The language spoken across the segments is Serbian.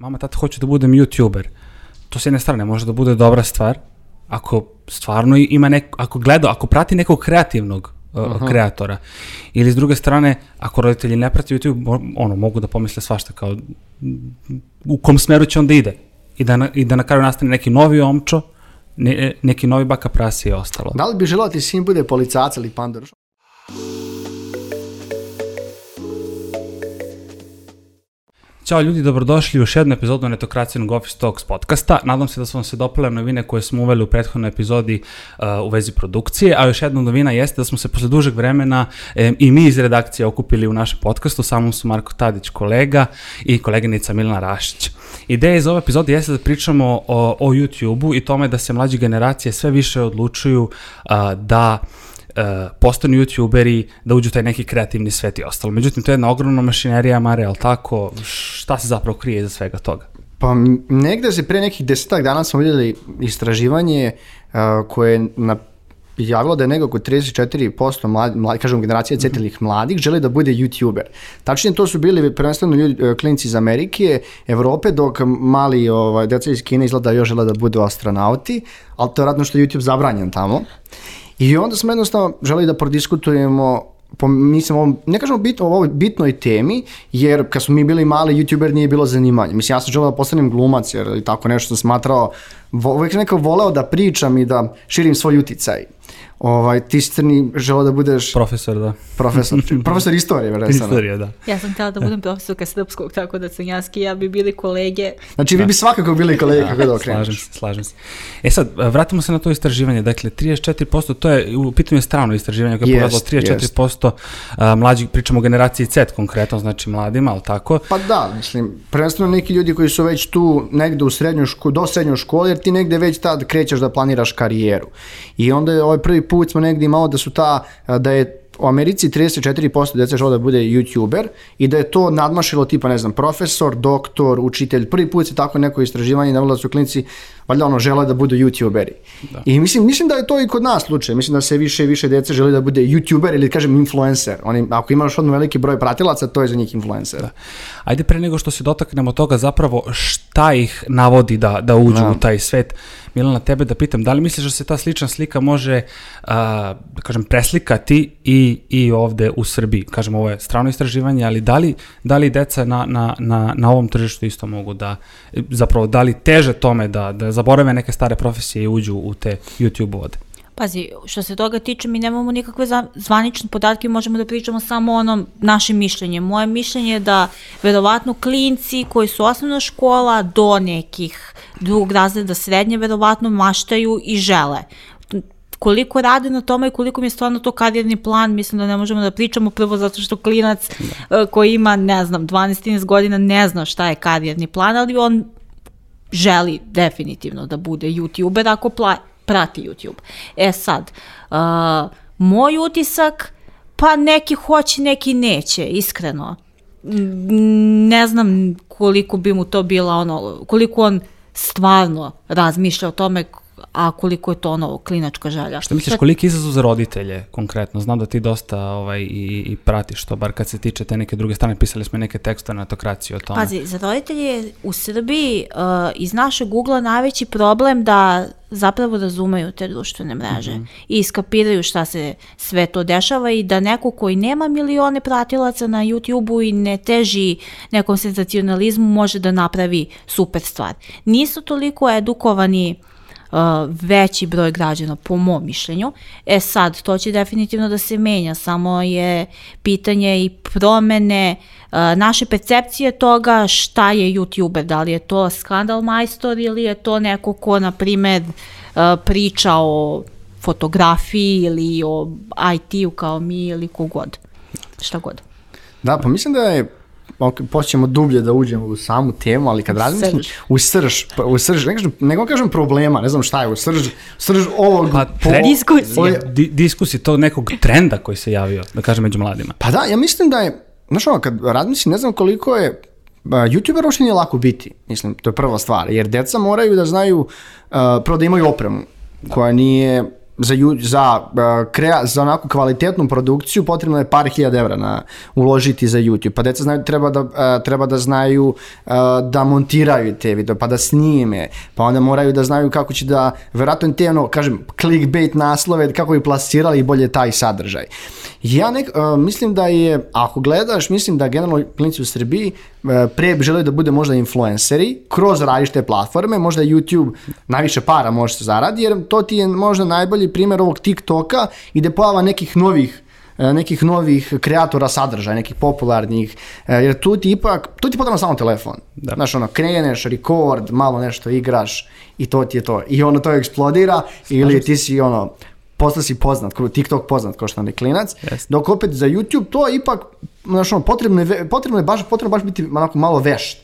mama, tata, hoću da budem youtuber. To s jedne strane može da bude dobra stvar, ako stvarno ima neko, ako gleda, ako prati nekog kreativnog uh, kreatora. Ili s druge strane, ako roditelji ne prati YouTube, ono, mogu da pomisle svašta kao u kom smeru će onda ide. I da na, i da na kraju nastane neki novi omčo, ne, neki novi baka prasi i ostalo. Da li bi želeo da ti sin bude policajac ili pandor? Ćao ljudi, dobrodošli u još jednu epizodu netokracijenog Office Talks podcasta. Nadam se da su vam se dopale novine koje smo uveli u prethodnoj epizodi uh, u vezi produkcije, a još jedna novina jeste da smo se posle dužeg vremena em, i mi iz redakcije okupili u našem podcastu, samo su Marko Tadić kolega i koleginica Milana Rašić. Ideja iz ove epizode jeste da pričamo o, o YouTube-u i tome da se mlađe generacije sve više odlučuju uh, da postanu youtuberi, da uđu taj neki kreativni svet i ostalo. Međutim, to je jedna ogromna mašinerija, Mare, ali tako, šta se zapravo krije iza svega toga? Pa negde se pre nekih desetak dana smo vidjeli istraživanje uh, koje je na javilo da je nego oko 34% mladi, mladi, kažem generacije cetilih mladih žele da bude youtuber. Tačnije to su bili prvenstveno ljudi, e, klinci iz Amerike, Evrope, dok mali ovaj, deca iz Kine izgleda još žele da budu astronauti, ali to je radno što je YouTube zabranjen tamo. I onda smo jednostavno želi da prodiskutujemo po, mislim, ovom, ne kažemo bitno, o ovoj bitnoj temi, jer kad smo mi bili mali, youtuber nije bilo zanimanje. Mislim, ja sam želeo da postanem glumac, jer i tako nešto sam smatrao, vo, sam nekako voleo da pričam i da širim svoj uticaj. Ovaj, ti si crni želeo da budeš Profesor, da. profesor, profesor istorije, verujem sam. Istorija, da. Ja sam htjela da budem profesorka srpskog, tako da Crnjanski i ja bi bili kolege. Znači, vi bi svakako bili kolege kako da Slažem okreneš. se, slažem se. E sad, vratimo se na to istraživanje. Dakle, 34%, to je, u pitanju je strano istraživanje koje je Jest, pokazalo 34% a, mlađih, pričamo o generaciji Z konkretno, znači mladima, ali tako? Pa da, mislim, prvenstveno neki ljudi koji su već tu negde u srednjoj školi, do srednjoj škole, jer ti negde već tad krećeš da planiraš karijeru. I onda je ovaj prvi put smo negde imao da su ta, da je u Americi 34% dece žele da bude youtuber i da je to nadmašilo tipa, ne znam, profesor, doktor, učitelj. Prvi put se tako neko istraživanje navelo da su klinci valjda ono žele da budu youtuberi. Da. I mislim, mislim da je to i kod nas slučaj. Mislim da se više i više dece želi da bude youtuber ili kažem influencer. Oni, ako imaš odmah veliki broj pratilaca, to je za njih influencer. Da. Ajde pre nego što se dotaknemo toga zapravo šta ih navodi da, da uđu Da. u taj svet. Milana, tebe da pitam, da li misliš da se ta slična slika može, a, da kažem, preslikati i, i ovde u Srbiji? Kažem, ovo je strano istraživanje, ali da li, da li deca na, na, na, na ovom tržištu isto mogu da, zapravo, da li teže tome da, da zaborave neke stare profesije i uđu u te YouTube vode? Pazi, što se toga tiče, mi nemamo nikakve zvanične podatke, možemo da pričamo samo o onom našem mišljenje. Moje mišljenje je da verovatno klinci koji su osnovna škola do nekih drugog razreda srednje verovatno maštaju i žele. Koliko rade na tome i koliko mi je stvarno to karijerni plan, mislim da ne možemo da pričamo prvo zato što klinac eh, koji ima, ne znam, 12-13 godina ne zna šta je karijerni plan, ali on želi definitivno da bude youtuber ako pla prati YouTube. E sad, uh, moj utisak, pa neki hoće, neki neće, iskreno. Ne znam koliko bi mu to bila ono, koliko on stvarno razmišlja o tome, a koliko je to ono klinačka želja. Šta misliš, koliki izazov za roditelje konkretno? Znam da ti dosta ovaj, i, i pratiš to, bar kad se tiče te neke druge strane, pisali smo neke tekstove na tokraciji o tome. Pazi, za roditelje je u Srbiji uh, iz našeg ugla najveći problem da zapravo razumeju te društvene mreže Mhm. i iskapiraju šta se sve to dešava i da neko koji nema milione pratilaca na YouTube-u i ne teži nekom senzacionalizmu može da napravi super stvar. Nisu toliko edukovani uh, veći broj građana po mom mišljenju. E sad, to će definitivno da se menja, samo je pitanje i promene uh, naše percepcije toga šta je YouTuber, da li je to skandal majstor ili je to neko ko, na primer, uh, priča o fotografiji ili o IT-u kao mi ili kogod. Šta god. Da, pa mislim da je počnemo dublje da uđemo u samu temu, ali kad razmislim, srž. u srž, pa, u srž, ne kažem, nego kažem problema, ne znam šta je, u srž, srž ovog... Pa, po- Diskusija. Di, diskusija tog nekog trenda koji se javio, da kažem, među mladima. Pa da, ja mislim da je, znaš ono, kad razmislim, ne znam koliko je, YouTuber uopšte nije lako biti, mislim, to je prva stvar, jer deca moraju da znaju, a, prvo da imaju opremu, koja nije za, za, uh, krea, za onako kvalitetnu produkciju potrebno je par hiljada evra na, uložiti za YouTube. Pa deca znaju, treba da, uh, treba da znaju uh, da montiraju te video, pa da snime, pa onda moraju da znaju kako će da, verovatno te ono, kažem, clickbait naslove, kako bi plasirali bolje taj sadržaj. Ja nek, mislim da je, ako gledaš, mislim da generalno klinici u Srbiji pre bi želeli da bude možda influenceri kroz različite platforme, možda YouTube najviše para može se zaradi, jer to ti je možda najbolji primjer ovog TikToka i da pojava nekih novih e, nekih novih kreatora sadržaja, nekih popularnih, e, jer tu ti ipak, tu ti potrebno samo telefon. Da. Znaš, ono, kreneš, record, malo nešto igraš i to ti je to. I ono to eksplodira ili ti si ono, postao si poznat, kao TikTok poznat kao što je klinac, Jeste. dok opet za YouTube to ipak, znaš, ono, potrebno je, potrebno je baš, potrebno baš biti onako malo vešt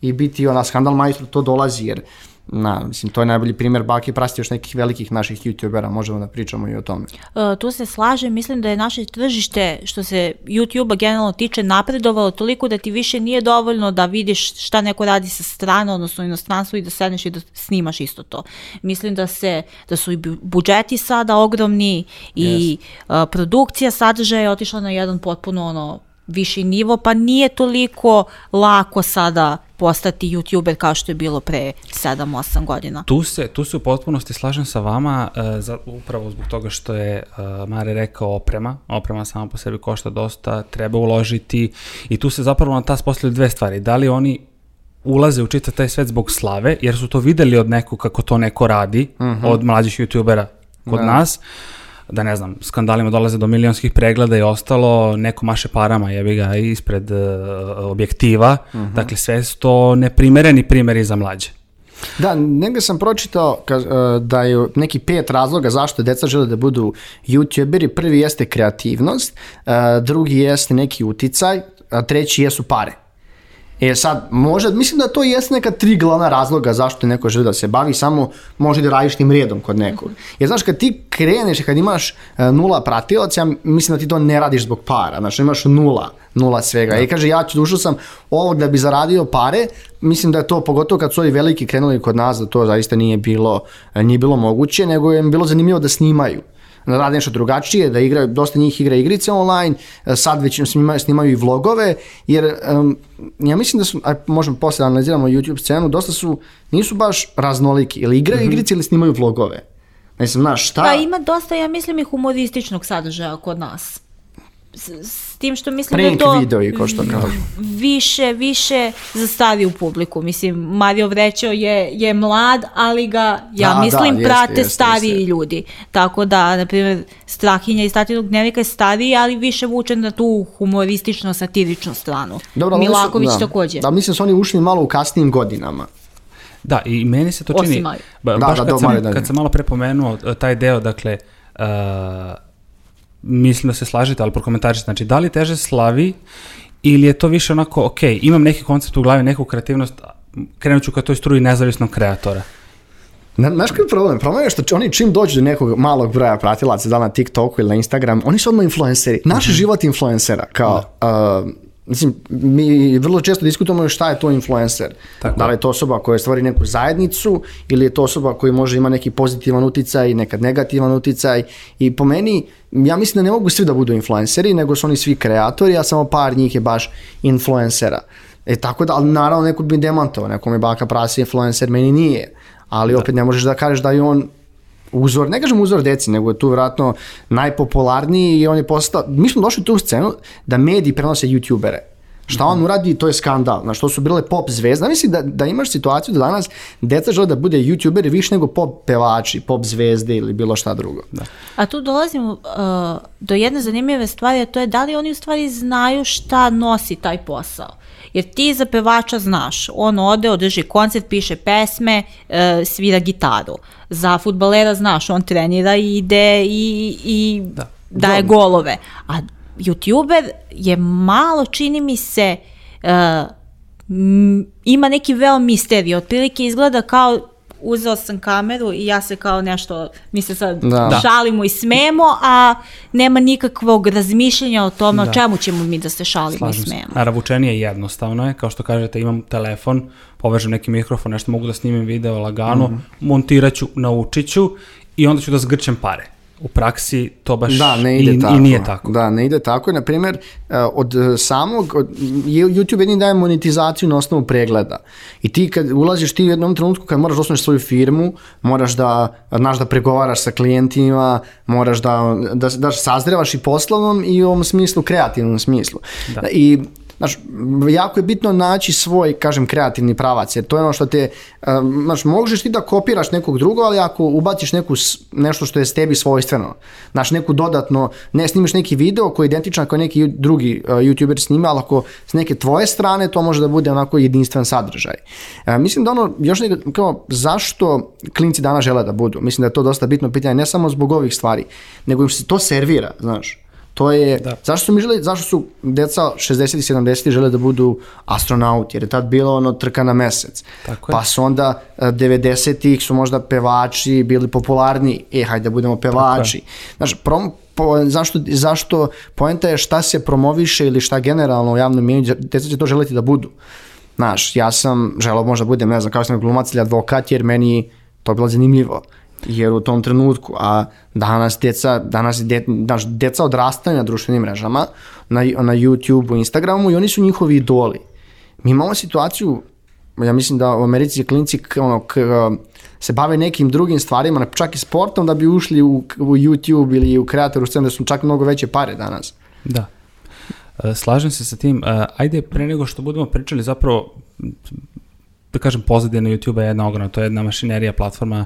i biti ona skandal majstor, to dolazi jer Na, mislim, to je najbolji primjer baki prasti još nekih velikih naših youtubera, možemo da pričamo i o tome. Uh, tu se slažem, mislim da je naše tržište što se YouTube-a generalno tiče napredovalo toliko da ti više nije dovoljno da vidiš šta neko radi sa strane, odnosno inostranstvu i da sedneš i da snimaš isto to. Mislim da se da su i bu- budžeti sada ogromni i uh, produkcija sadržaja je otišla na jedan potpuno ono viši nivo, pa nije toliko lako sada postati youtuber kao što je bilo pre 7-8 godina. Tu se, tu se u potpunosti slažem sa vama, uh, za, upravo zbog toga što je uh, Mare rekao oprema. Oprema sama po sebi košta dosta, treba uložiti i tu se zapravo na tas postavljaju dve stvari. Da li oni ulaze u čitav taj svet zbog slave, jer su to videli od nekog kako to neko radi, od mlađih youtubera kod nas, da ne znam, skandalima dolaze do milionskih pregleda i ostalo, neko maše parama, jebi ga, ispred uh, objektiva, dakle sve su to neprimereni primjeri za mlađe. Da, negde sam pročitao e, da je neki pet razloga zašto deca žele da budu youtuberi. Prvi jeste kreativnost, e, drugi jeste neki uticaj, a treći jesu pare. E sad, možda, mislim da to jeste neka tri glavna razloga zašto neko želi da se bavi, samo može da radiš tim redom kod nekog. Jer znaš, kad ti kreneš i kad imaš e, nula pratilaca, ja mislim da ti to ne radiš zbog para, znaš, imaš nula, nula svega. I kaže, ja ću dušao sam ovog da bi zaradio pare, mislim da je to, pogotovo kad su ovi veliki krenuli kod nas, da to zaista nije bilo, e, nije bilo moguće, nego je bilo zanimljivo da snimaju da rade nešto drugačije, da igraju, dosta njih igra igrice online, e, sad već snimaju, snimaju i vlogove, jer um, ja mislim da su, aj, možemo posle da analiziramo YouTube scenu, dosta su, nisu baš raznoliki, ili igraju Mhm. igrice ili snimaju vlogove. Mislim, znaš, šta... Pa ima dosta, ja mislim, i humorističnog sadržaja kod nas. S, s tim što mislim Prank da to videi, ko što kažu. više, više za stariju publiku. Mislim, Mario Vrećo je, je mlad, ali ga, ja Da, da, mislim, jeste, prate jeste, stariji jeste. ljudi. Tako da, na primjer, Strahinja iz Tatinog dnevnika je stariji, ali više vučen na tu humoristično-satiričnu stranu. Dobro, su- Milaković da, takođe. Da, mislim da su oni ušli malo u kasnijim godinama. Da, i meni se to Osim čini, Mario. ba, Da, baš da, kad, sam, da, da. kad sam malo prepomenuo uh, taj deo, dakle, uh, mislim da se slažete, ali prokomentarišite, znači, da li teže slavi ili je to više onako, ok, imam neki koncept u glavi, neku kreativnost, krenut ću ka toj struji nezavisnog kreatora. Na, znaš koji je problem? Problem je što oni čim dođu do nekog malog broja pratilaca, da li na TikToku ili na Instagram, oni su odmah influenceri. Naš Mhm. život je influencera. Kao, uh, mislim, mi vrlo često diskutujemo šta je to influencer. Tako da li je to osoba koja stvori neku zajednicu ili je to osoba koja može ima neki pozitivan uticaj, nekad negativan uticaj. I po meni, ja mislim da ne mogu svi da budu influenceri, nego su oni svi kreatori, a samo par njih je baš influencera. E tako da, ali naravno neko bi demantovao, neko mi baka prasi influencer, meni nije. Ali opet ne možeš da kažeš da je on uzor, ne kažem uzor deci, nego je tu vjerojatno najpopularniji i on je postao, mi smo došli u tu scenu da mediji prenose youtubere. Šta on uradi, to je skandal. Na što su bile pop zvezda. Mislim da, da imaš situaciju da danas deca žele da bude youtuberi više nego pop pevači, pop zvezde ili bilo šta drugo. Da. A tu dolazimo uh, do jedne zanimljive stvari, a to je da li oni u stvari znaju šta nosi taj posao. Jer ti za pevača znaš, on ode, održi koncert, piše pesme, uh, svira gitaru. Za futbalera znaš, on trenira i ide i, i Da. daje golove. A youtuber je malo, čini mi se, m, ima neki veo misterij. Otprilike izgleda kao uzeo sam kameru i ja se kao nešto, mi se sad Da. da. šalimo i smemo, a nema nikakvog razmišljanja o tome o čemu ćemo mi da se šalimo Slažem i smemo. Naravoučenije jednostavno je, kao što kažete, imam telefon, povežem neki mikrofon, nešto mogu da snimim video lagano, Mhm. montirat ću, naučit ću i onda ću da zgrćem pare. U praksi to baš Da, ne ide i, tako. i nije tako. Da, ne ide tako. Na primjer, e, od samog, od, YouTube jedini daje monetizaciju na osnovu pregleda. I ti kad ulaziš ti u jednom trenutku kad moraš da osnuješ svoju firmu, moraš da, znaš da pregovaraš sa klijentima, moraš da, da, da sazrevaš i poslovnom i u ovom smislu, kreativnom smislu. Da. I Znaš, jako je bitno naći svoj, kažem, kreativni pravac, jer to je ono što te, znaš, možeš ti da kopiraš nekog drugog, ali ako ubaciš neku, nešto što je s tebi svojstveno, znaš, neku dodatno, ne snimiš neki video koji je identičan kao neki drugi uh, youtuber snima, ali ako s neke tvoje strane, to može da bude onako jedinstven sadržaj. Uh, mislim da ono, još nekako, kao, zašto klinci danas žele da budu? Mislim da je to dosta bitno pitanje, ne samo zbog ovih stvari, nego im se to servira, znaš. To je, Da. zašto su mi žele, zašto su deca 60 i 70 žele da budu astronauti, jer je tad bilo ono trka na mesec. Tako je. pa su onda e, 90-ih su možda pevači bili popularni, e, hajde da budemo pevači. Znaš, prom, po, zašto, zašto, poenta je šta se promoviše ili šta generalno u javnom mjenju, deca će to želeti da budu. Znaš, ja sam želeo možda budem, ne znam, kao sam glumac ili advokat, jer meni to je bilo zanimljivo jer u tom trenutku, a danas deca, danas de, znaš, deca odrastaju na društvenim mrežama, na, na YouTube-u, Instagramu i oni su njihovi idoli. Mi imamo situaciju, ja mislim da u Americi klinci k, ono, k, se bave nekim drugim stvarima, čak i sportom, da bi ušli u, u YouTube ili u kreatoru scenu, da su čak mnogo veće pare danas. Da. E, Slažem se sa tim. E, Ajde, pre nego što budemo pričali zapravo da kažem, pozadina YouTube-a je jedna ogromna, to je jedna mašinerija, platforma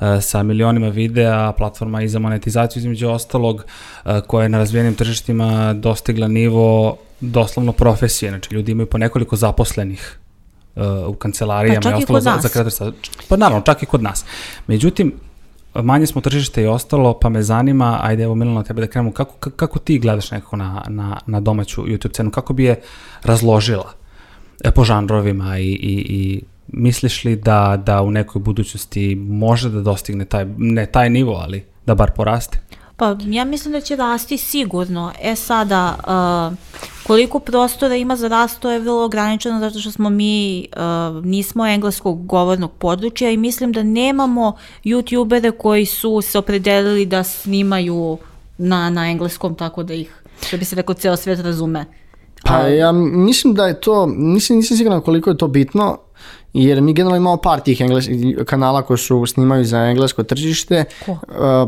e, sa milionima videa, platforma i za monetizaciju između ostalog, e, koja je na razvijenim tržištima dostigla nivo doslovno profesije, znači ljudi imaju po nekoliko zaposlenih e, u kancelarijama Pa čak i ostalo kod za, nas. za kreatorstva. Pa naravno, čak i kod nas. Međutim, manje smo tržište i ostalo, pa me zanima, ajde evo Milano, tebe da krenemo, kako, kako- ti gledaš nekako na, na, na domaću YouTube cenu, kako bi je razložila po žanrovima i, i, i misliš li da, da u nekoj budućnosti može da dostigne taj, ne taj nivo, ali da bar poraste? Pa ja mislim da će rasti sigurno. E sada, uh, koliko prostora ima za rast, to je vrlo ograničeno zato što smo mi, uh, nismo engleskog govornog područja i mislim da nemamo youtubere koji su se opredelili da snimaju na, na engleskom tako da ih, što bi se rekao, ceo svet razume. Pa ja mislim da je to, nisam, nisam siguran koliko je to bitno, jer mi generalno imamo par tih engles, kanala koji su snimaju za englesko tržište, Ko? Uh,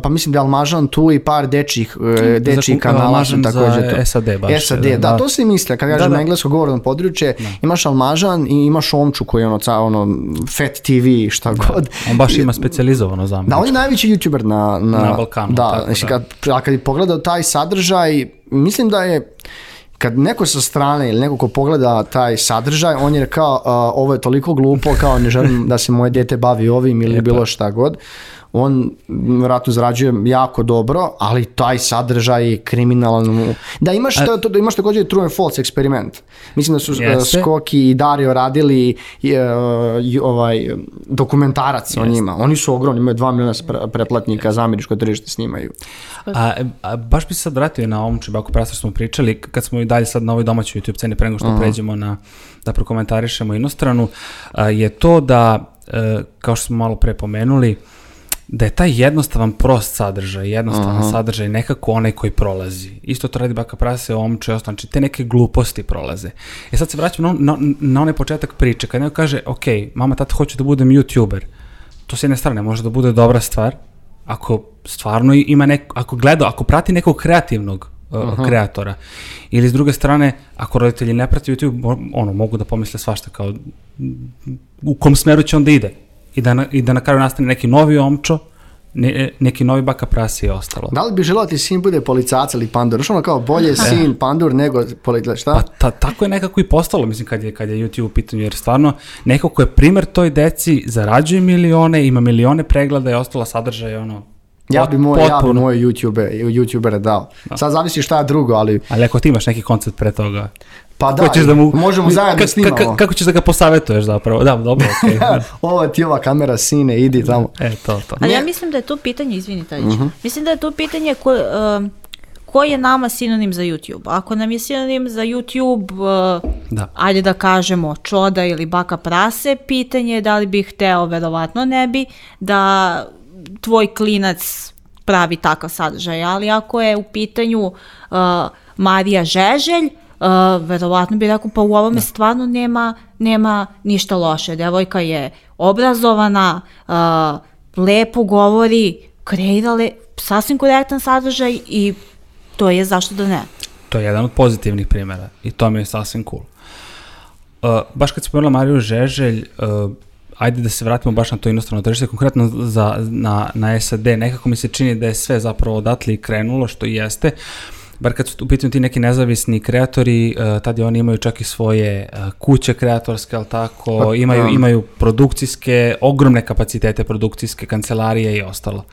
pa mislim da je Almažan tu i par dečih, uh, dečih kanala Almažan za takođe to. SAD baš, SAD, da, da, da. to se misle, kad kažem da. na englesko govorno područje, imaš Almažan i imaš Omču koji je ono, ca, ono Fat TV, šta god. On baš ima specializovano za Da, on je najveći youtuber na, na, Na Balkanu, Da, tako znači da. kad, a kad bi pogledao taj sadržaj, mislim da je kad neko sa strane ili neko ko pogleda taj sadržaj, on je kao, uh, ovo je toliko glupo, kao ne želim da se moje dete bavi ovim ili bilo šta god. On vjerojatno zarađuje jako dobro, ali taj sadržaj je kriminalan. Da imaš, to, to, imaš također i true and false eksperiment. Mislim da su uh, Jeste. Skoki i Dario radili uh, i ovaj dokumentarac o njima. Oni su ogromni, imaju 2 miliona pretplatnika za američko tržište snimaju. A, a baš bi se sad vratio na ovom čibaku prasa što smo pričali, kad smo i dalje sad na ovoj domaćoj YouTube ceni, pre nego što pređemo na, da prokomentarišemo inostranu, a, je to da, e, kao što smo malo pre pomenuli, da je taj jednostavan prost sadržaj, jednostavan sadržaj nekako onaj koji prolazi. Isto to radi Baka Prase, Omče, i ostalo, znači te neke gluposti prolaze. E sad se vraćamo na, na, na onaj početak priče, kad neko kaže, ok, mama, tata, hoću da budem youtuber, to s jedne strane može da bude dobra stvar, ako stvarno ima neko, ako gleda, ako prati nekog kreativnog uh, kreatora, ili s druge strane, ako roditelji ne prati YouTube, ono, mogu da pomisle svašta kao u kom smeru će on da ide i da na, i da na kraju nastane neki novi omčo, ne, neki novi baka prasi i ostalo. Da li bi želeo da ti sin bude policajac ili pandur? Što ono kao bolje sin pandur nego policajac, šta? Pa ta, tako je nekako i postalo, mislim, kad je, kad je YouTube u pitanju, jer stvarno neko ko je primer toj deci, zarađuje milione, ima milione pregleda i ostala sadržaja, ono, ja bi moj, ja bi potpuno. moje YouTube, YouTubere dao. Sad zavisi šta je drugo, ali Ali ako ti imaš neki koncept pre toga, pa da, ćeš da mu... možemo zajedno ka- snimamo. ka- kako ćeš da ga posavetuješ zapravo? Da, dobro, okej. Ovo ti je ova kamera, sine, idi tamo. E, to, to. Ali ja mislim da je to pitanje, izvini Tadić, mislim da je to pitanje ko, um, ko je nama sinonim za YouTube. Ako nam je sinonim za YouTube, uh, Da. ajde da kažemo čoda ili baka prase, pitanje je da li bih hteo, verovatno ne bi, da tvoj klinac pravi takav sadržaj, ali ako je u pitanju uh, Marija Žeželj, uh, verovatno bi rekao pa u ovome stvarno nema, nema ništa loše. Devojka je obrazovana, uh, lepo govori, kreira le, sasvim korektan sadržaj i to je zašto da ne. To je jedan od pozitivnih primjera i to mi je sasvim cool. Uh, baš kad spomenula Mariju Žeželj, uh, ajde da se vratimo baš na to inostrano tržište, konkretno za, na, na SAD, nekako mi se čini da je sve zapravo odatle i krenulo, što jeste. Bar kad su u pitanju ti neki nezavisni kreatori, uh, tad oni imaju čak i svoje uh, kuće kreatorske, ali tako, Pa, imaju, da. imaju produkcijske, ogromne kapacitete produkcijske, kancelarije i ostalo.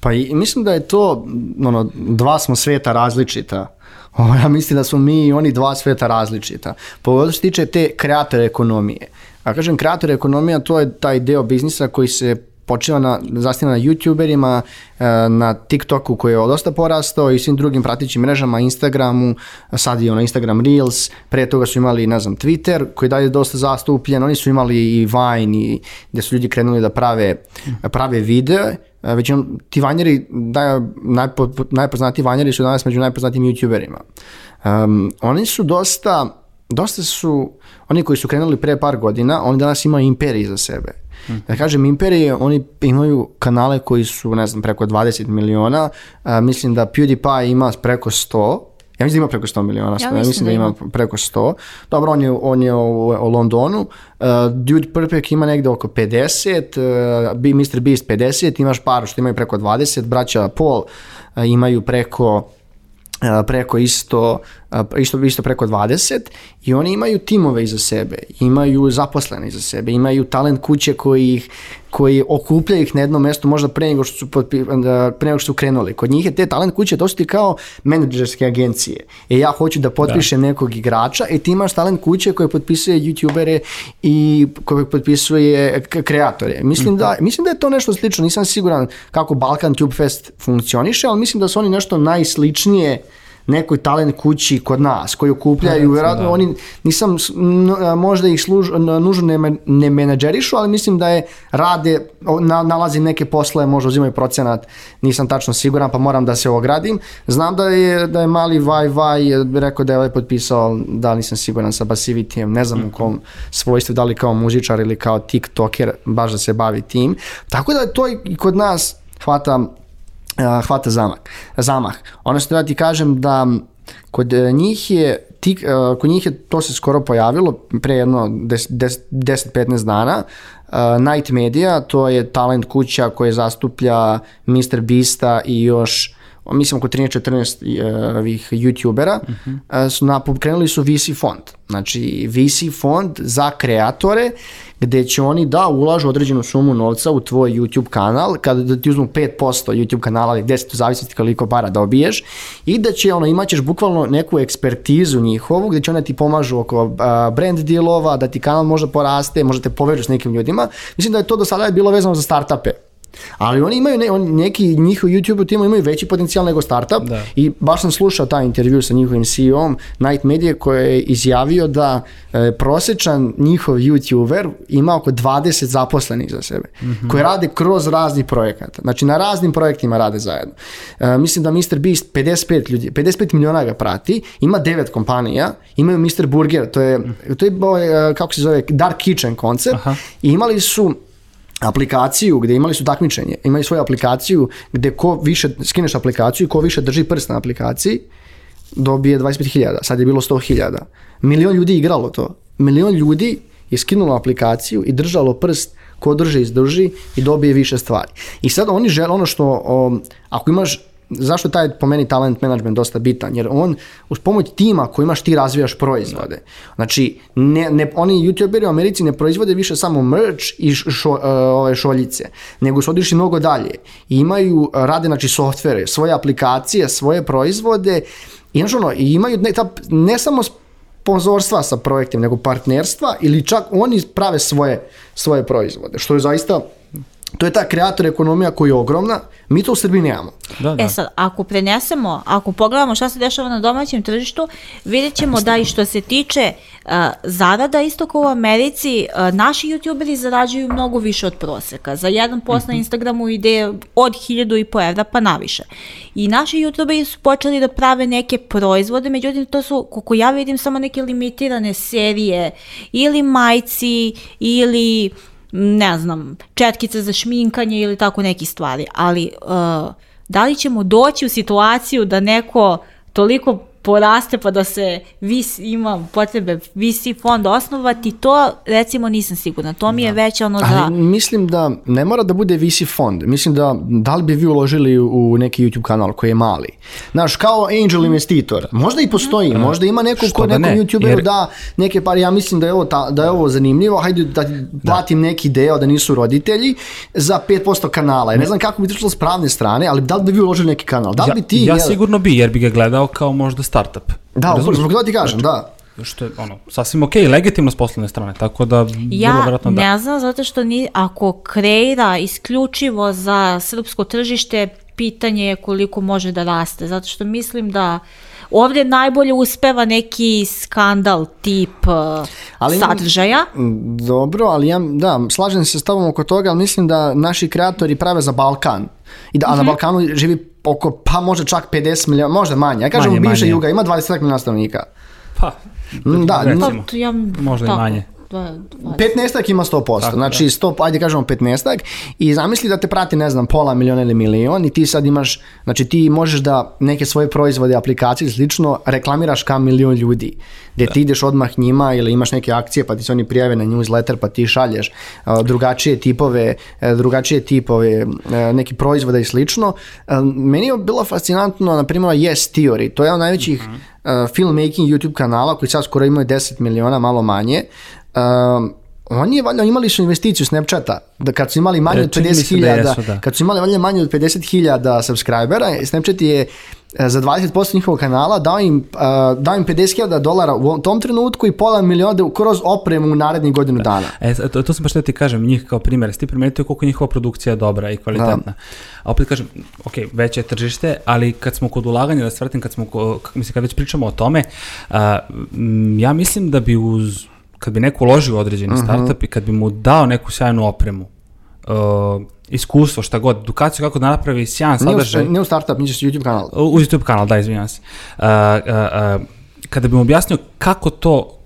Pa i, mislim da je to, ono, dva smo sveta različita. O, ja mislim da smo mi i oni dva sveta različita. Pogotovo što se tiče te kreatore ekonomije. A kažem, kreator ekonomija to je taj deo biznisa koji se počiva na, zasniva na youtuberima, e, na TikToku koji je dosta porastao i svim drugim pratićim mrežama, Instagramu, sad je ono Instagram Reels, pre toga su imali, ne znam, Twitter koji je dalje dosta zastupljen, oni su imali i Vine i gde su ljudi krenuli da prave, prave videe, E, većinom ti vanjeri, da, najpo, najpoznatiji vanjeri su danas među najpoznatijim youtuberima. Um, oni su dosta, dosta su, oni koji su krenuli pre par godina, oni danas imaju imperije za sebe. Da kažem imperije, oni imaju kanale koji su, ne znam, preko 20 miliona, a, mislim da PewDiePie ima preko 100, ja mislim da ima preko 100 miliona, Ja ja mislim mislim, da da ima preko 100. Dobro, on je, on je u, u Londonu. Uh, Dude Perfect ima negde oko 50, uh, Mr. Beast 50, imaš par što imaju preko 20, braća Paul uh, imaju preko preko isto, isto, isto preko 20 i oni imaju timove iza sebe, imaju zaposlene iza sebe, imaju talent kuće koji ih koji okupljaju ih na jednom mestu možda pre nego što su, potpi, da, pre nego što su krenuli. Kod njih je te talent kuće, to su ti kao menadžerske agencije. E ja hoću da potpišem nekog igrača i ti imaš talent kuće koje potpisuje youtubere i koje potpisuje kreatore. Mislim, da, mislim da je to nešto slično, nisam siguran kako Balkan Tube Fest funkcioniše, ali mislim da su oni nešto najsličnije nekoj talent kući kod nas, koji okupljaju, vjerojatno da. oni, nisam, možda ih služ, nužno ne, ne menadžerišu, ali mislim da je rade, na, nalazi neke posle, možda uzimaju procenat, nisam tačno siguran, pa moram da se ogradim. Znam da je, da je mali Vaj Vaj rekao da je ovaj potpisao, da nisam siguran sa Basivitijem, ne znam u kom svojstvu, da li kao muzičar ili kao tiktoker, baš da se bavi tim. Tako da to i kod nas hvata uh, hvata zamah. zamah. Ono što da ti kažem da kod e, njih je tik, uh, kod njih je to se skoro pojavilo pre jedno 10-15 dana uh, Night Media, to je talent kuća koja zastuplja Mr. Beasta i još mislim oko 13-14 uh, ovih youtubera, uh, su na, pokrenuli su VC fond. Znači VC fond za kreatore gde će oni da ulažu određenu sumu novca u tvoj YouTube kanal, kada da ti uzmu 5% YouTube kanala ili 10 u zavisnosti koliko para dobiješ i da će ono, imaćeš bukvalno neku ekspertizu njihovu gde će ona ti pomažu oko uh, brand dealova, da ti kanal može poraste, možda te povežu s nekim ljudima. Mislim da je to do sada je bilo vezano za startupe. Ali oni imaju ne, oni, neki njihov YouTube timo imaju veći potencijal nego startup Da. i baš sam slušao taj intervju sa njihovim CEO-om Night Media koji je izjavio da e, prosečan njihov YouTuber ima oko 20 zaposlenih za sebe koji rade kroz razni projekata. Znači na raznim projektima rade zajedno. E, mislim da Mr. Beast 55 ljudi, 55 miliona ga prati, ima 9 kompanija, imaju Mr. Burger, to je, to je ovaj, e, kako se zove, Dark Kitchen koncept Aha. i imali su aplikaciju gde imali su takmičenje, imaju svoju aplikaciju gde ko više, skineš aplikaciju, ko više drži prst na aplikaciji, dobije 25.000, sad je bilo 100.000. Milion ljudi je igralo to. Milion ljudi je skinulo aplikaciju i držalo prst ko drže izdrži i dobije više stvari. I sad oni žele ono što, o, ako imaš zašto taj po meni talent management dosta bitan, jer on uz pomoć tima koji imaš ti razvijaš proizvode. Znači, ne, ne, oni youtuberi u Americi ne proizvode više samo merch i šo, uh, ove šoljice, nego su otišli mnogo dalje. I imaju, rade znači softvere, svoje aplikacije, svoje proizvode i znaš ono, imaju ne, ta, ne samo sponzorstva sa projektima, nego partnerstva ili čak oni prave svoje, svoje proizvode, što je zaista To je ta kreator ekonomija koja je ogromna, mi to u Srbiji nemamo. Da, da. E sad, ako prenesemo, ako pogledamo šta se dešava na domaćem tržištu, vidjet ćemo da i što se tiče a, zarada isto kao u Americi, a, naši youtuberi zarađuju mnogo više od proseka. Za jedan post Mhm. na Instagramu ide od 1000 i po evra pa naviše. I naši youtuberi su počeli da prave neke proizvode, međutim to su, koliko ja vidim, samo neke limitirane serije ili majci ili ne znam, četkice za šminkanje ili tako neki stvari. Ali uh, da li ćemo doći u situaciju da neko toliko poraste pa da se vis, ima potrebe VC fond osnovati, to recimo nisam sigurna. To mi je već ono za... Ali mislim da ne mora da bude VC fond. Mislim da da li bi vi uložili u neki YouTube kanal koji je mali. Znaš, kao angel investitor. Možda i postoji, možda ima neko ko da nekom ne, YouTuberu jer- da neke pare. Ja mislim da je ovo, ta, da je ovo zanimljivo. Hajde da platim neki deo da nisu roditelji za 5% kanala. Ja ne znam kako bi to s pravne strane, ali da li bi vi uložili neki kanal? Da li Ja, bi ti... ja jel- sigurno bi, jer bi ga gledao kao možda startup. Da, Razumeš? zbog toga ti kažem, da. Što je ono, sasvim okej, legitimno s poslovne strane, tako da vrlo Ja verovatno da. ne znam, zato što ni, ako kreira isključivo za srpsko tržište, pitanje je koliko može da raste. Zato što mislim da ovdje najbolje uspeva neki skandal tip uh, Ali- sadržaja. Mm, Dobro, ali ja, da, slažem se s tobom oko toga, ali mislim da naši kreatori prave za Balkan. I da, a Mhm. na Balkanu živi oko, pa možda čak 50 milijuna, možda manje. Ja kažem Manje, bivša manje. Juga, ima 20 milijuna stanovnika. Pa, Mm, da, Pa, recimo. to ja, Možda i tako, manje. Dva- dva- 15 ima 100%, Tako, znači 100, ajde kažemo 15 i zamisli da te prati, ne znam, pola miliona ili milion i ti sad imaš, znači ti možeš da neke svoje proizvode, aplikacije i slično reklamiraš kao milion ljudi, gdje ti ideš odmah njima ili imaš neke akcije pa ti se oni prijave na newsletter pa ti šalješ uh, drugačije tipove, uh, drugačije tipove uh, neki proizvoda i slično. Uh, meni je bilo fascinantno, na primjer, Yes Theory, to je jedan od najvećih uh, filmmaking YouTube kanala koji sad skoro imaju 10 miliona, malo manje. Um, oni je valjda imali su investiciju Snapchata, da kad su imali manje E, od čini mi se da 50.000, jesu, da. kad su imali valjda manje od 50.000 subscribera, Snapchat je e, za 20% njihovog kanala dao im, uh, dao im 50.000 dolara u tom trenutku i pola miliona da- kroz opremu u narednih godinu dana. E, to, to sam baš da ti kažem, njih kao primjer, jesi ti primetio koliko je njihova produkcija dobra i kvalitetna. A opet kažem, ok, veće je tržište, ali kad smo kod ulaganja, da se vratim, kad smo, mislim, kad već pričamo o tome, m, ja mislim da bi uz, kad bi neko uložio u određeni startup i kad bi mu dao neku sjajnu opremu, uh, iskustvo, šta god, edukaciju kako da napravi sjajan Nije u, sadržaj, nije u startup, nije YouTube kanal. uz YouTube kanal, da, izvinjam se. Uh, uh, uh, kada bi mu objasnio kako to,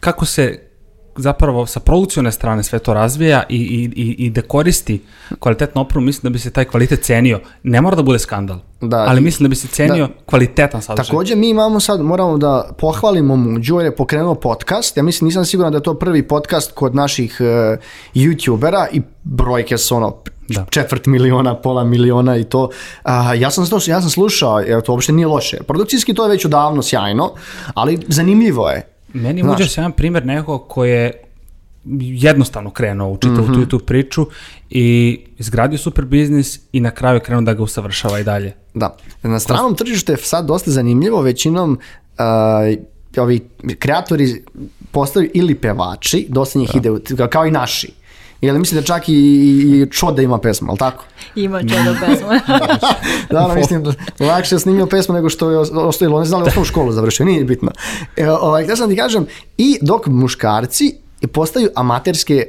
kako se zapravo sa produkcijone strane sve to razvija i, i, i, i da koristi kvalitetnu opremu, mislim da bi se taj kvalitet cenio. Ne mora da bude skandal, Da, ali i- mislim da bi se cenio kvalitetan sadržaj. Također mi imamo sad, moramo da pohvalimo Muđu jer je pokrenuo podcast. Ja mislim, nisam siguran da je to prvi podcast kod naših uh, youtubera i brojke su ono Da. četvrt miliona, pola miliona i to. A, ja, sam to, ja sam slušao, jer to uopšte nije loše. Produkcijski to je već odavno sjajno, ali zanimljivo je. Meni je Znaš. Muđer jedan primjer nekog koji je jednostavno krenuo u čitavu Mhm. tu YouTube priču i izgradio super biznis i na kraju je krenuo da ga usavršava i dalje. Da. Na stranom tržištu je sad dosta zanimljivo, većinom uh, ovi kreatori postaju ili pevači, dosta njih ide, u- kao i naši. Jel mislim da čak i, i Čoda ima pesmu, ali tako? Ima čudo pesmu. Da, da, mislim, da lakše je snimio pesmu nego što je os- ostavilo, ne znam da li je osnovnu školu završio, nije bitno. E, ovaj, htio sam ti kažem, i dok muškarci postaju amaterske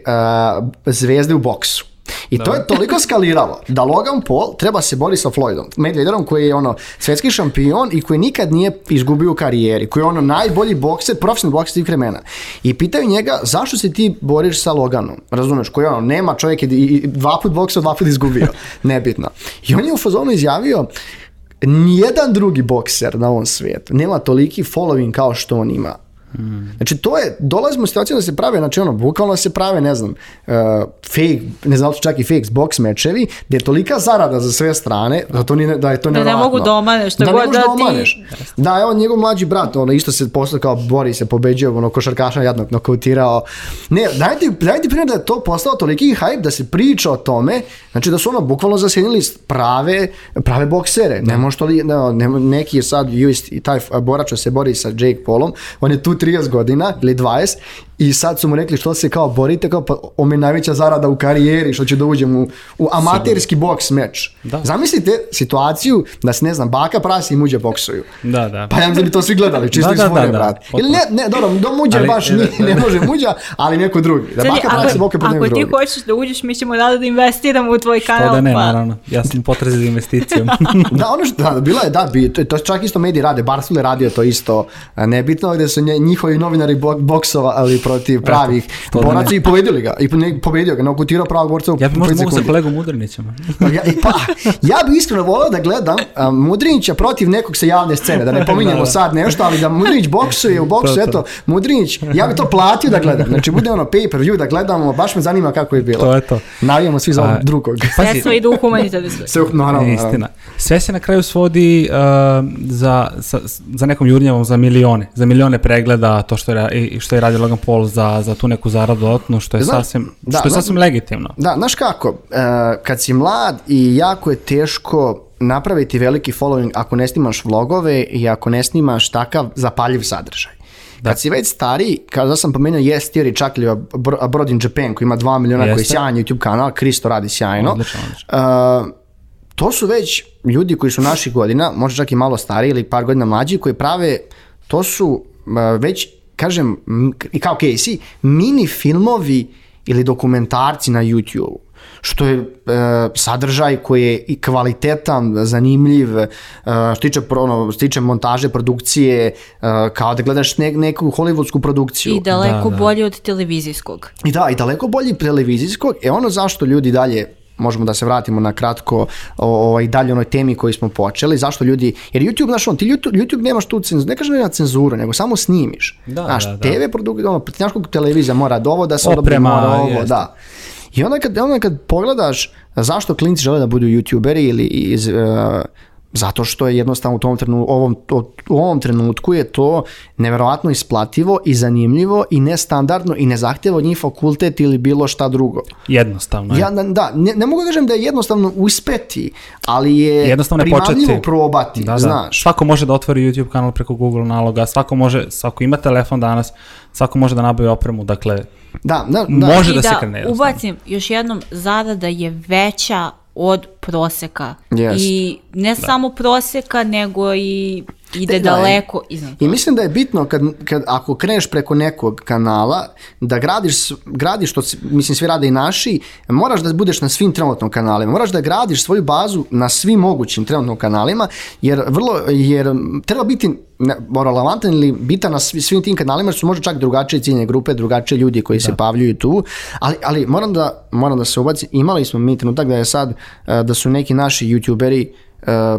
uh, zvezde u boksu. I to je toliko skaliralo da Logan Paul treba se bori sa Floydom, Mayweatherom koji je ono svetski šampion i koji nikad nije izgubio u karijeri, koji je ono najbolji bokser, profesionalni bokser svih vremena. I pitaju njega zašto se ti boriš sa Loganom, razumeš, koji ono, nema čovjek je dva put boksao, dva put izgubio, nebitno. I on je u fazonu izjavio, nijedan drugi bokser na ovom svijetu nema toliki following kao što on ima. Znači to je, dolazimo u situaciju da se prave, znači ono, bukvalno se prave, ne znam, uh, fake, ne znam da čak i fake box mečevi, gdje je tolika zarada za sve strane, da, to nije, da je to Da ne mogu da omaneš, šta da god ne možeš da da ti- omaneš. Da, evo njegov mlađi brat, ono isto se posle kao bori se, pobeđuje, ono košarkaša jadnog nokautirao. Ne, dajte, dajte primjer da je to postao toliki hype da se priča o tome, znači da su ono bukvalno zasjenili prave, prave boksere. Ne može to li, ne, ne, neki je sad i taj borač se bori sa Jake Paulom, on je tu 30 godina ili 20 i sad su mu rekli što se kao borite, kao pa ovo mi je najveća zarada u karijeri, što ću da uđem u, u amaterski boks meč. Da. Zamislite situaciju da se, ne znam, baka prasi i muđe boksuju. Da, da. Pa ja mislim da bi to svi gledali, čisto Da, iz da, fore, da, da, brate. Ili ne, ne, dobro, do muđe Ali, baš e, nije, da, ne da. može muđa, ali neko drugi. Da Sad, baka prasi boka pod ako neko ti drugi. hoćeš da uđeš, mi ćemo rado da investiramo u tvoj kanal. To da ne, pa. naravno. Ja sam u potrazi za investicijom. Da, ono što, da, bila je, da, bi, to, to čak isto mediji rade, je radio to isto nebitno, gde su nje, njihovi novinari bo, boksovali protiv pravih to da boraca i pobedili ga, i ne, pobedio ga, nokutirao pravog borca u Ja bi možda mogu sa kolegom Mudrinićem. Pa ja, pa, ja bi iskreno volio da gledam a, Mudrinića protiv nekog sa javne scene, da ne pominjemo Da, da. sad nešto, ali da Mudrinić boksuje u boksu, To, to. eto, Mudrinić, ja bi to platio da gledam, znači bude ono pay per view da gledamo, baš me zanima kako je bilo. To je to. Navijamo svi za ovog A, drugog. Sredstva idu u humanitarne svrhe. Sve, naravno. Istina. Sve se na kraju svodi uh, za, sa, za nekom jurnjavom za milione. Za milione pregleda, to što je, što je radio Logan Paul za, za tu neku zaradu dodatnu, što je, Znaš, sasvim, da, što je sasvim legitimno. Da, znaš kako, e, kad si mlad i jako je teško napraviti veliki following ako ne snimaš vlogove i ako ne snimaš takav zapaljiv sadržaj. Kad si već stari, kada sam pomenuo Yes Theory, čak ili Bro- Abroad in Japan koji ima 2 miliona, koji je Jeste. sjajan YouTube kanal, Kristo radi sjajno. Odlično, odlično. E, to su već ljudi koji su naših godina, možda čak i malo stariji ili par godina mlađi, koji prave, to su već, kažem, i kao Casey, mini filmovi ili dokumentarci na YouTube što je e, sadržaj koji je i kvalitetan, zanimljiv, e, što tiče, pro- ono, što tiče montaže, produkcije, e, kao da gledaš ne, neku hollywoodsku produkciju. I daleko Da, da. bolje od televizijskog. I da, i daleko bolji televizijskog. E ono zašto ljudi dalje možemo da se vratimo na kratko ovaj, dalje onoj temi koju smo počeli, zašto ljudi, jer YouTube, znaš, on, ti YouTube, YouTube nemaš tu cenzuru, ne kažem nema cenzuru, nego samo snimiš. Da, znaš, da, da. TV produkcija, ono, znaš koliko televizija mora da ovo, da se Oprema, mora ovo, jeste. da. I onda kad, onda kad pogledaš zašto klinci žele da budu youtuberi ili iz, e, zato što je jednostavno u tom trenu, ovom, u ovom trenutku je to neverovatno isplativo i zanimljivo i nestandardno i ne zahtjeva od njih fakultet ili bilo šta drugo. Jednostavno je. Ja, da, da, ne, ne mogu da kažem da je jednostavno uspeti, ali je Jednostavno je primamljivo početi. probati, Da, da. znaš. Svako može da otvori YouTube kanal preko Google naloga, svako može, svako ima telefon danas, svako može da nabavi opremu, dakle, Da, da, da. Može I da se da krene, jednostavno. ubacim još jednom, zarada je veća od proseka. Jest. I ne samo proseka, nego i ide Da, daleko iznad. I mislim da je bitno kad, kad ako kreneš preko nekog kanala da gradiš, gradiš što mislim svi rade i naši, moraš da budeš na svim trenutno kanalima, moraš da gradiš svoju bazu na svim mogućim trenutno kanalima, jer vrlo jer treba biti ne, relevantan ili bitan na svi- svim tim kanalima jer su možda čak drugačije ciljne grupe, drugačije ljudi koji se pavljuju tu, ali, ali moram, da, moram da se ubacim, imali smo mi trenutak da je sad eh, da su neki naši youtuberi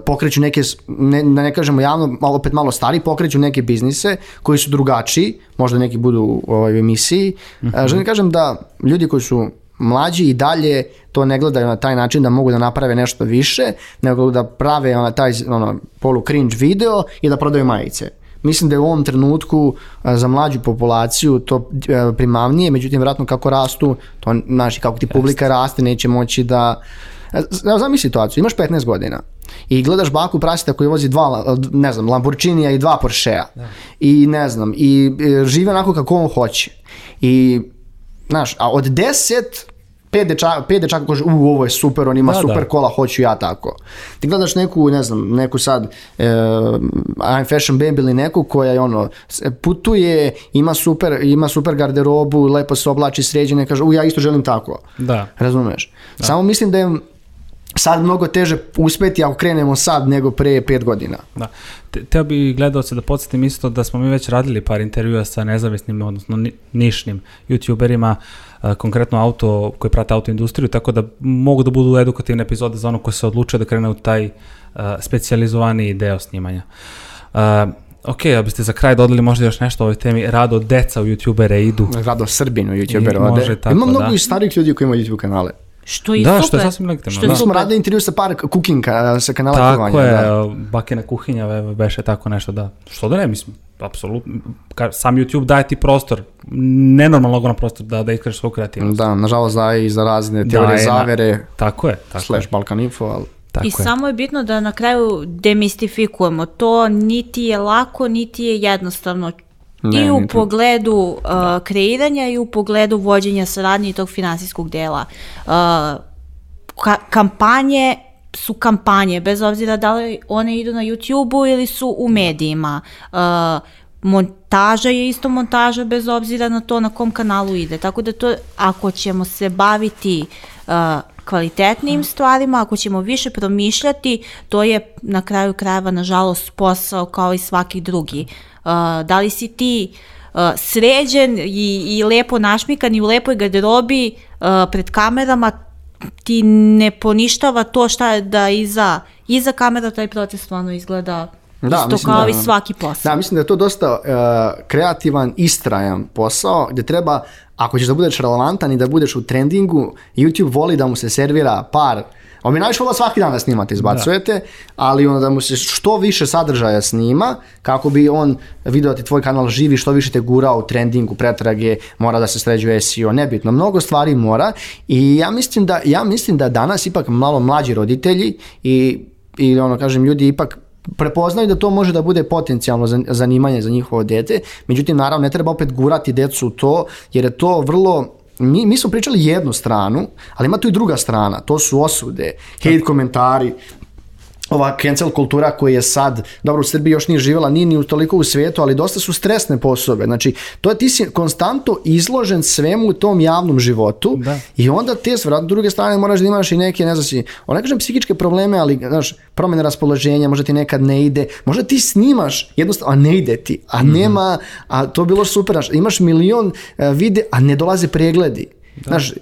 pokreću neke, ne, da ne kažemo javno, malo, opet malo stari, pokreću neke biznise koji su drugačiji, možda neki budu u ovoj emisiji. Uh, želim da kažem da ljudi koji su mlađi i dalje to ne gledaju na taj način da mogu da naprave nešto više, nego da prave ona, taj ono, polu cringe video i da prodaju majice. Mislim da je u ovom trenutku a, za mlađu populaciju to primavnije, međutim vjerojatno kako rastu, to znaš, kako ti publika raste, neće moći da... Zamisli situaciju, imaš 15 godina i gledaš baku prasita koji vozi dva, ne znam, Lamborghinija i dva Porschea i ne znam, i e, žive onako kako on hoće. I, znaš, a od 10 pet dečaka, pet dečaka kaže, u, ovo je super, on ima Da, super da. kola, hoću ja tako. Ti gledaš neku, ne znam, neku sad e, I'm Fashion Baby ili neku koja je ono, putuje, ima super, ima super garderobu, lepo se oblači sređene, kaže, u, ja isto želim tako. da. Razumeš? Samo mislim da je sad mnogo teže uspeti ako krenemo sad nego pre pet godina. Da. Te, teo bi gledalce da podsjetim isto da smo mi već radili par intervjua sa nezavisnim, odnosno ni- nišnim youtuberima, a, konkretno auto, koji prate auto industriju, tako da mogu da budu edukativne epizode za ono ko se odlučuje da krene u taj a, specijalizovani deo snimanja. A, ok, a biste za kraj dodali možda još nešto o ovoj temi, rado deca u youtubere idu. Rado Srbinu I youtuber može ode. tako, Ima mnogo da. i starih ljudi koji imaju YouTube kanale. Što je Da, super. što je sasvim legitimno, Što da. Mi smo radili intervju sa par cooking ka- sa kanala Tako kuvanja. je, da. bakina kuhinja ve- beše tako nešto, da. Što da ne, mislim, apsolutno, sam YouTube daje ti prostor, nenormalno ogroman prostor da, da iskažeš svoju kreativnost. Da, nažalost daje i za razne teorije Daje na- zavere, Tako je, tako slash je. Balkan Info, ali... Tako I je. samo je bitno da na kraju demistifikujemo. To niti je lako, niti je jednostavno. Ne, I u pogledu uh, kreiranja i u pogledu vođenja saradnje i tog finansijskog dela. Uh, ka- kampanje su kampanje, bez obzira da li one idu na YouTube-u ili su u medijima. Uh, montaža je isto montaža bez obzira na to na kom kanalu ide. Tako da to, ako ćemo se baviti uh, kvalitetnim stvarima, ako ćemo više promišljati, to je na kraju krajeva, nažalost, posao kao i svaki drugi. Uh, da li si ti uh, sređen i, i lepo našmikan i u lepoj garderobi uh, pred kamerama, ti ne poništava to šta je da iza, iza kamera taj proces stvarno izgleda Da, isto mislim kao da- i svaki posao. Da, mislim da je to dosta uh, kreativan, istrajan posao gdje treba, ako ćeš da budeš relevantan i da budeš u trendingu, YouTube voli da mu se servira par on bi najviše volio svaki dan da snimate, izbacujete, ali ono da mu se što više sadržaja snima, kako bi on vidio da ti tvoj kanal živi, što više te gura u trendingu, pretrage, mora da se sređuje SEO, nebitno, mnogo stvari mora i ja mislim da, ja mislim da danas ipak malo mlađi roditelji i, i ono kažem ljudi ipak prepoznaju da to može da bude potencijalno zan- zanimanje za njihovo dete, međutim naravno ne treba opet gurati decu u to jer je to vrlo mi, mi smo pričali jednu stranu, ali ima tu i druga strana, to su osude, hate komentari, ova cancel kultura koja je sad, dobro u Srbiji još nije živjela, nije ni u toliko u svijetu, ali dosta su stresne po osobe. Znači, to je ti si konstantno izložen svemu u tom javnom životu Da. i onda te s vrat- druge strane moraš da imaš i neke, ne znam si, ne kažem psihičke probleme, ali znaš, promjene raspoloženja, možda ti nekad ne ide, možda ti snimaš jednostavno, a ne ide ti, a nema, a to bilo super, znaš, imaš milion e, vide, a ne dolaze pregledi. Znaš,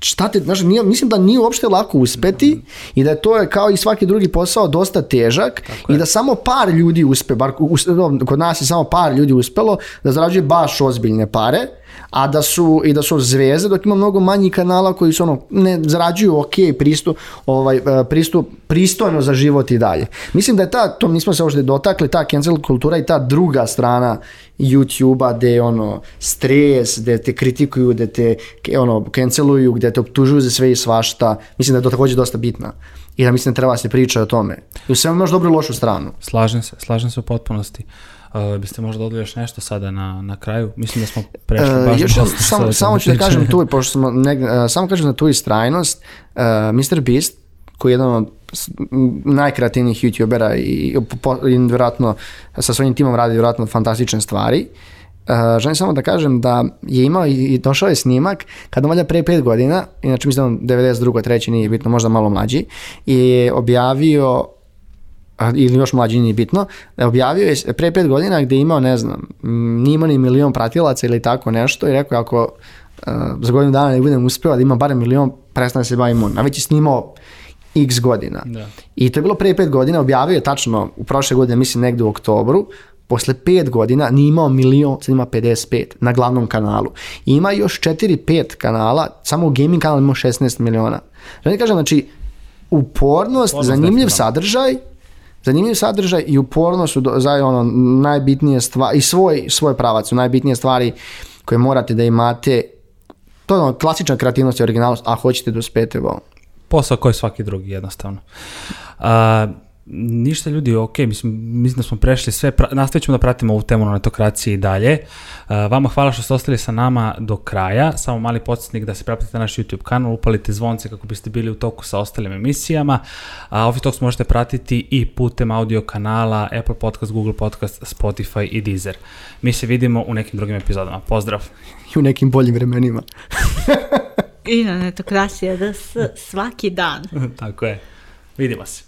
šta te, znaš, nije, mislim da nije uopšte lako uspeti i da je to je kao i svaki drugi posao dosta težak i da samo par ljudi uspe, bar us- no, kod nas je samo par ljudi uspelo da zarađuje baš ozbiljne pare, a da su i da su zvezde, dok ima mnogo manjih kanala koji su ono ne zarađuju ok pristup, ovaj, e, pristup pristojno za život i dalje. Mislim da je ta, to nismo se uopšte dotakli, ta cancel kultura i ta druga strana YouTube-a gde je ono stres, gde te kritikuju, gde te ono, canceluju, gde te optužuju za sve i svašta. Mislim da je to također dosta bitna. I da mislim da treba se priča o tome. I u svemu imaš dobru i lošu stranu. Slažem se, slažem se u potpunosti. Uh, biste možda dodali još nešto sada na, na kraju? Mislim da smo prešli E, baš još dosta jednom, samo, samo na ću da kažem tu, pošto smo negde, e, samo kažem da tu istrajnost, uh, Mr. Beast, koji je jedan od najkreativnijih youtubera i, po- i vjerojatno sa svojim timom radi vjerojatno fantastične stvari. Uh, želim samo da kažem da je imao i, i došao je snimak kada valjda pre pet godina, inače mislim da on 92. treći nije bitno, možda malo mlađi, je objavio ili još mlađi nije bitno, objavio je pre pet godina gdje je imao, ne znam, nije imao ni milion pratilaca ili tako nešto i rekao ako uh, za godinu dana ne budem uspio da ima barem milion, prestane se bavim on. A već je snimao x godina. Da. I to je bilo pre pet godina, objavio je tačno u prošle godine, mislim negdje u oktobru, posle pet godina nije imao milion, sad ima 55 na glavnom kanalu. I ima još 4-5 kanala, samo u gaming kanal ima 16 miliona. Želim da kažem, znači, upornost, Upornost zanimljiv definitivno. sadržaj, zanimljiv sadržaj i upornost su za ono najbitnije stvari i svoj svoj pravac su najbitnije stvari koje morate da imate to je ono klasična kreativnost i originalnost a hoćete da uspete ovo. Posao koji svaki drugi jednostavno. A, ništa ljudi, ok, mislim, mislim da smo prešli sve, pra, nastavit ćemo da pratimo ovu temu na netokraciji i dalje. A, vama hvala što ste ostali sa nama do kraja, samo mali podsjetnik da se pretplatite na naš YouTube kanal, upalite zvonce kako biste bili u toku sa ostalim emisijama. A, Office Talks možete pratiti i putem audio kanala Apple Podcast, Google Podcast, Spotify i Deezer. Mi se vidimo u nekim drugim epizodama. Pozdrav! I u nekim boljim vremenima. I na netokracija da svaki dan. Tako je. Vidimo se.